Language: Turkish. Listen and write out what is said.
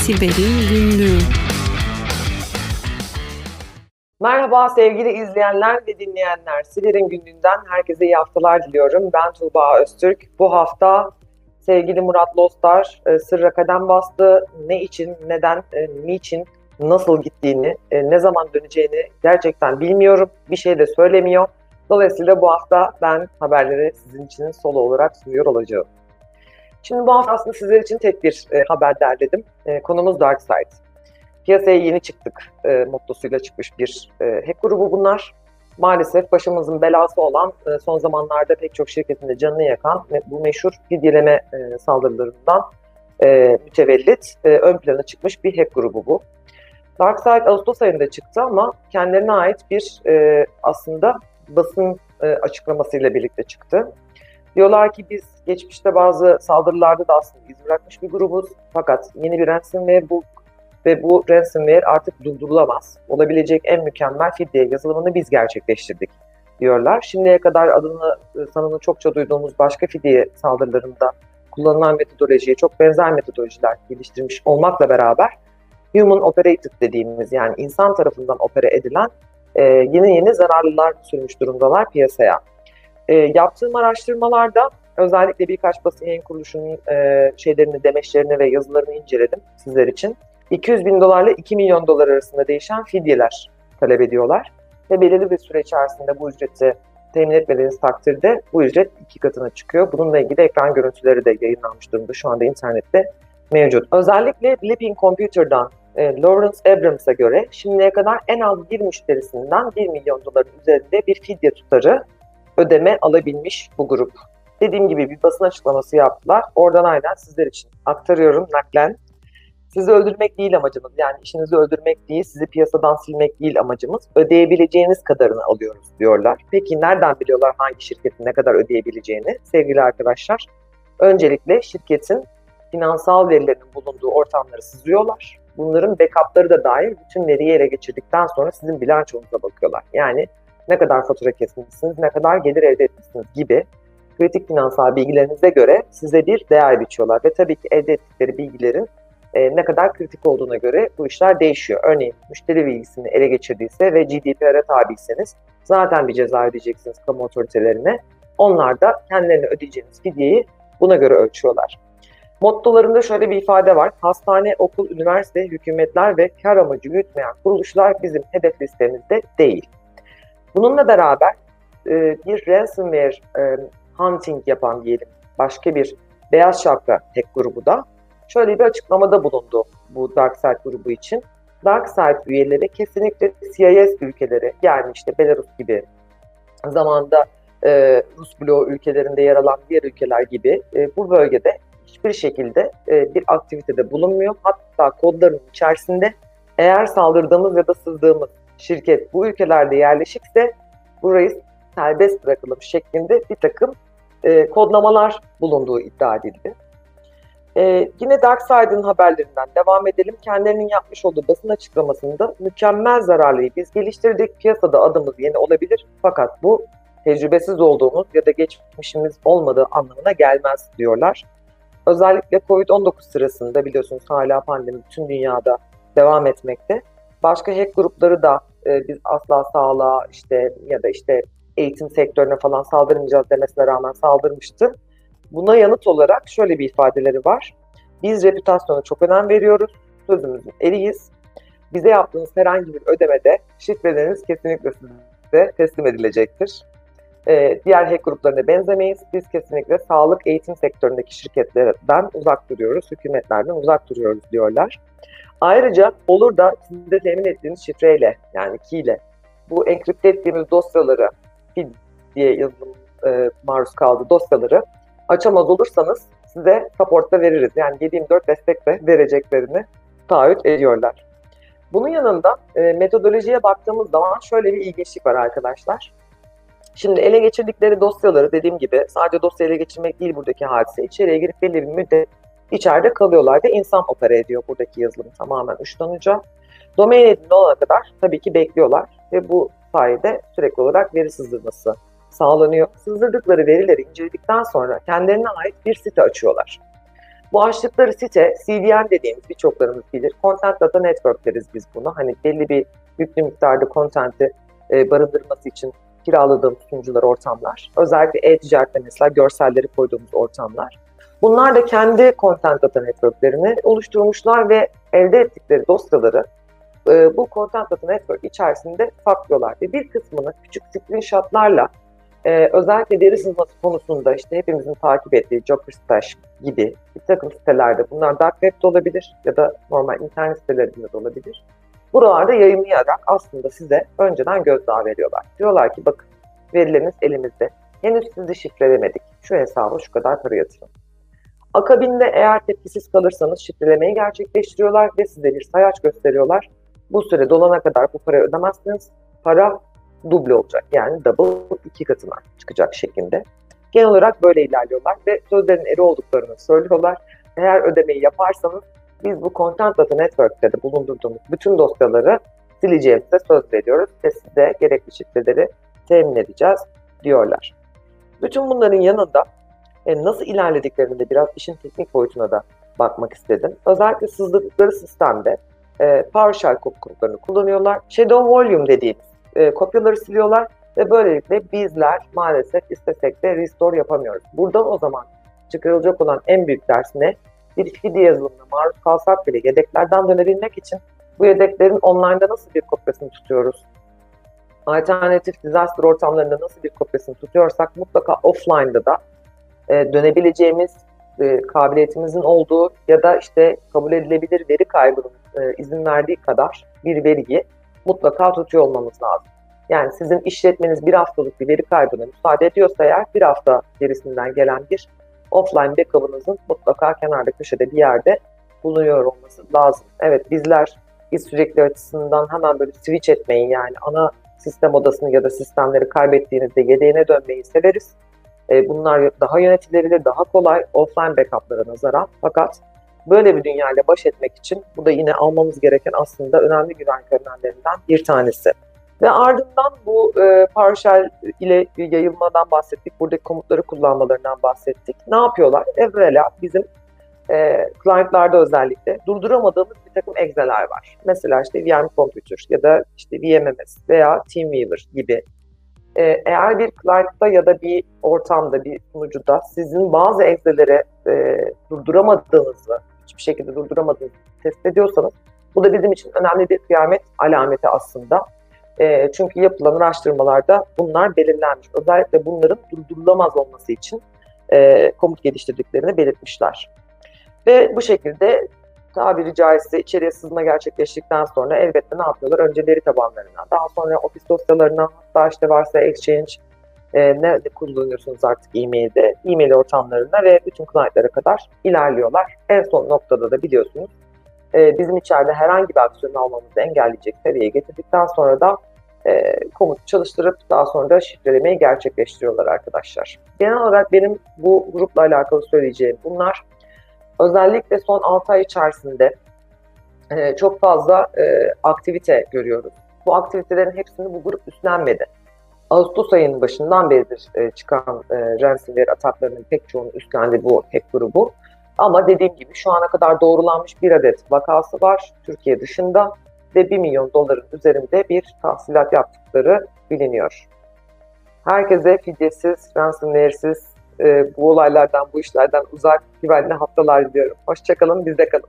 Siber'in Günlüğü Merhaba sevgili izleyenler ve dinleyenler. Siber'in Günlüğü'nden herkese iyi haftalar diliyorum. Ben Tuğba Öztürk. Bu hafta sevgili Murat Lostar e, sırra kadem bastı. Ne için, neden, e, niçin, nasıl gittiğini, e, ne zaman döneceğini gerçekten bilmiyorum. Bir şey de söylemiyor. Dolayısıyla bu hafta ben haberleri sizin için solo olarak sunuyor olacağım. Şimdi bu hafta aslında sizler için tek bir e, haber derledim. E, konumuz Dark Side. Piyasaya yeni çıktık e, mottosuyla çıkmış bir e, hack grubu bunlar. Maalesef başımızın belası olan e, son zamanlarda pek çok şirketinde canını yakan bu meşhur fidyeleme e, saldırılarından e, mütevellit e, ön plana çıkmış bir hack grubu bu. Darkside Ağustos ayında çıktı ama kendilerine ait bir e, aslında basın e, açıklamasıyla birlikte çıktı. Diyorlar ki biz geçmişte bazı saldırılarda da aslında iz bırakmış bir grubuz. Fakat yeni bir ransomware bu ve bu ransomware artık durdurulamaz. Olabilecek en mükemmel fidye yazılımını biz gerçekleştirdik diyorlar. Şimdiye kadar adını e, sanını çokça duyduğumuz başka fidye saldırılarında kullanılan metodolojiye çok benzer metodolojiler geliştirmiş olmakla beraber human operated dediğimiz yani insan tarafından opere edilen e, yeni yeni zararlılar sürmüş durumdalar piyasaya. E, yaptığım araştırmalarda özellikle birkaç basın yayın kuruluşunun e, şeylerini, demeçlerini ve yazılarını inceledim sizler için. 200 bin dolarla 2 milyon dolar arasında değişen fidyeler talep ediyorlar. Ve belirli bir süre içerisinde bu ücreti temin etmediğiniz takdirde bu ücret iki katına çıkıyor. Bununla ilgili ekran görüntüleri de yayınlanmış durumda şu anda internette mevcut. Özellikle Blipping Computer'dan e, Lawrence Abrams'a göre şimdiye kadar en az bir müşterisinden 1 milyon doların üzerinde bir fidye tutarı ödeme alabilmiş bu grup. Dediğim gibi bir basın açıklaması yaptılar. Oradan aynen sizler için aktarıyorum naklen. Sizi öldürmek değil amacımız. Yani işinizi öldürmek değil, sizi piyasadan silmek değil amacımız. Ödeyebileceğiniz kadarını alıyoruz diyorlar. Peki nereden biliyorlar hangi şirketin ne kadar ödeyebileceğini sevgili arkadaşlar? Öncelikle şirketin finansal verilerinin bulunduğu ortamları sızıyorlar. Bunların backup'ları da dahil bütün veriyi ele geçirdikten sonra sizin bilançonuza bakıyorlar. Yani ne kadar fatura kesmişsiniz, ne kadar gelir elde etmişsiniz gibi kritik finansal bilgilerinize göre size bir değer biçiyorlar. Ve tabii ki elde ettikleri bilgilerin e, ne kadar kritik olduğuna göre bu işler değişiyor. Örneğin müşteri bilgisini ele geçirdiyse ve GDPR'e tabiyseniz zaten bir ceza ödeyeceksiniz kamu otoritelerine. Onlar da kendilerine ödeyeceğiniz fidyeyi buna göre ölçüyorlar. Mottolarında şöyle bir ifade var. Hastane, okul, üniversite, hükümetler ve kar amacı gütmeyen kuruluşlar bizim hedef listemizde değil. Bununla beraber e, bir ransomware e, hunting yapan diyelim başka bir beyaz şapka tek grubu da şöyle bir açıklamada bulundu bu DarkSide grubu için. DarkSide üyeleri kesinlikle CIS ülkeleri yani işte Belarus gibi zamanda e, Rus bloğu ülkelerinde yer alan diğer ülkeler gibi e, bu bölgede hiçbir şekilde e, bir aktivitede bulunmuyor. Hatta kodların içerisinde eğer saldırdığımız ya da sızdığımız şirket bu ülkelerde yerleşikse burayı serbest bırakalım şeklinde bir takım e, kodlamalar bulunduğu iddia edildi. E, yine DarkSide'ın haberlerinden devam edelim. Kendilerinin yapmış olduğu basın açıklamasında mükemmel zararlıyı biz geliştirdik. Piyasada adımız yeni olabilir fakat bu tecrübesiz olduğumuz ya da geçmişimiz olmadığı anlamına gelmez diyorlar. Özellikle COVID-19 sırasında biliyorsunuz hala pandemi bütün dünyada devam etmekte. Başka hack grupları da e, biz asla sağlığa işte ya da işte eğitim sektörüne falan saldırmayacağız demesine rağmen saldırmıştı. Buna yanıt olarak şöyle bir ifadeleri var. Biz reputasyona çok önem veriyoruz. Sözümüzün eriyiz. Bize yaptığınız herhangi bir ödemede şifreleriniz kesinlikle size teslim edilecektir. Ee, diğer hack gruplarına benzemeyiz. Biz kesinlikle sağlık eğitim sektöründeki şirketlerden uzak duruyoruz, hükümetlerden uzak duruyoruz diyorlar. Ayrıca olur da sizin de temin ettiğiniz şifreyle yani key ile bu enkripte ettiğimiz dosyaları diye yazılım e, maruz kaldı dosyaları açamaz olursanız size support'ta veririz. Yani 7-24 destek de vereceklerini taahhüt ediyorlar. Bunun yanında e, metodolojiye baktığımız zaman şöyle bir ilginçlik var arkadaşlar. Şimdi ele geçirdikleri dosyaları dediğim gibi sadece dosya ele geçirmek değil buradaki hadise. İçeriye girip belli bir müddet içeride kalıyorlar ve insan opera ediyor buradaki yazılım tamamen uçtan Domain edinli olana kadar tabii ki bekliyorlar ve bu sayede sürekli olarak veri sızdırması sağlanıyor. Sızdırdıkları verileri inceledikten sonra kendilerine ait bir site açıyorlar. Bu açtıkları site CDN dediğimiz birçoklarımız bilir. Content Data Network deriz biz buna. Hani belli bir yüklü miktarda content'i e, barındırması için kiraladığımız sunucular, ortamlar. Özellikle e-ticarette mesela görselleri koyduğumuz ortamlar. Bunlar da kendi Content Data Network'lerini oluşturmuşlar ve elde ettikleri dosyaları e, bu Content Data Network içerisinde saklıyorlar. Ve bir kısmını küçük screenshotlarla e, özellikle deri sızması konusunda işte hepimizin takip ettiği Joker Stash gibi bir takım sitelerde bunlar Dark Web'de olabilir ya da normal internet sitelerinde de olabilir. Buralarda yayınlayarak aslında size önceden gözdağı veriyorlar. Diyorlar ki bakın verileriniz elimizde. Henüz sizi şifrelemedik. Şu hesaba şu kadar para yatırın. Akabinde eğer tepkisiz kalırsanız şifrelemeyi gerçekleştiriyorlar ve size bir sayaç gösteriyorlar. Bu süre dolana kadar bu parayı ödemezseniz para duble olacak. Yani double iki katına çıkacak şeklinde. Genel olarak böyle ilerliyorlar ve sözlerin eri olduklarını söylüyorlar. Eğer ödemeyi yaparsanız biz bu Content Data Network'te de bulundurduğumuz bütün dosyaları sileceğimize söz veriyoruz ve size gerekli şifreleri temin edeceğiz diyorlar. Bütün bunların yanında e, nasıl ilerlediklerini de biraz işin teknik boyutuna da bakmak istedim. Özellikle sızdıkları sistemde e, PowerShell kodlarını kullanıyorlar. Shadow Volume dediğimiz e, kopyaları siliyorlar ve böylelikle bizler maalesef istesek de restore yapamıyoruz. Buradan o zaman çıkarılacak olan en büyük ders ne? Bir fidye yazılımına maruz kalsak bile yedeklerden dönebilmek için bu yedeklerin online'da nasıl bir kopyasını tutuyoruz? Alternatif disaster ortamlarında nasıl bir kopyasını tutuyorsak mutlaka offline'da da e, dönebileceğimiz e, kabiliyetimizin olduğu ya da işte kabul edilebilir veri kaybının e, izin verdiği kadar bir veriyi mutlaka tutuyor olmamız lazım. Yani sizin işletmeniz bir haftalık bir veri kaybına müsaade ediyorsa eğer bir hafta gerisinden gelen bir offline backup'ınızın mutlaka kenarda köşede bir yerde bulunuyor olması lazım. Evet bizler biz sürekli açısından hemen böyle switch etmeyi yani ana sistem odasını ya da sistemleri kaybettiğinizde yedeğine dönmeyi severiz. E, bunlar daha yönetilebilir, daha kolay offline backup'lara nazaran. Fakat böyle bir dünyayla baş etmek için bu da yine almamız gereken aslında önemli güvenlik önlemlerinden bir tanesi. Ve ardından bu e, PowerShell ile yayılmadan bahsettik. Buradaki komutları kullanmalarından bahsettik. Ne yapıyorlar? Evvela bizim e, client'larda özellikle durduramadığımız bir takım egzeler var. Mesela işte VM Computer ya da işte VMMS veya TeamViewer gibi. E, eğer bir client'ta ya da bir ortamda, bir sunucuda sizin bazı egzelere e, durduramadığınızı, hiçbir şekilde durduramadığınızı test ediyorsanız bu da bizim için önemli bir kıyamet alameti aslında. E, çünkü yapılan araştırmalarda bunlar belirlenmiş. Özellikle bunların durdurulamaz olması için e, komut geliştirdiklerini belirtmişler. Ve bu şekilde tabiri caizse içeriye sızma gerçekleştikten sonra elbette ne yapıyorlar? Önce veri tabanlarına, daha sonra ofis dosyalarına, hatta işte varsa Exchange, e, ne kullanıyorsunuz artık e-mailde, e-mail ortamlarına ve bütün client'lara kadar ilerliyorlar. En son noktada da biliyorsunuz e, bizim içeride herhangi bir aksiyon almamızı engelleyecek seviyeye getirdikten sonra da e, komut çalıştırıp daha sonra da şifrelemeyi gerçekleştiriyorlar arkadaşlar. Genel olarak benim bu grupla alakalı söyleyeceğim bunlar. Özellikle son 6 ay içerisinde e, çok fazla e, aktivite görüyoruz. Bu aktivitelerin hepsini bu grup üstlenmedi. Ağustos ayının başından beridir e, çıkan e, ransomware ataklarının pek çoğunu üstlendi bu hack grubu. Ama dediğim gibi şu ana kadar doğrulanmış bir adet vakası var Türkiye dışında ve 1 milyon doların üzerinde bir tahsilat yaptıkları biliniyor. Herkese fidyesiz, ransomware'siz, e, bu olaylardan, bu işlerden uzak, güvenli haftalar diliyorum. Hoşçakalın, bizde kalın.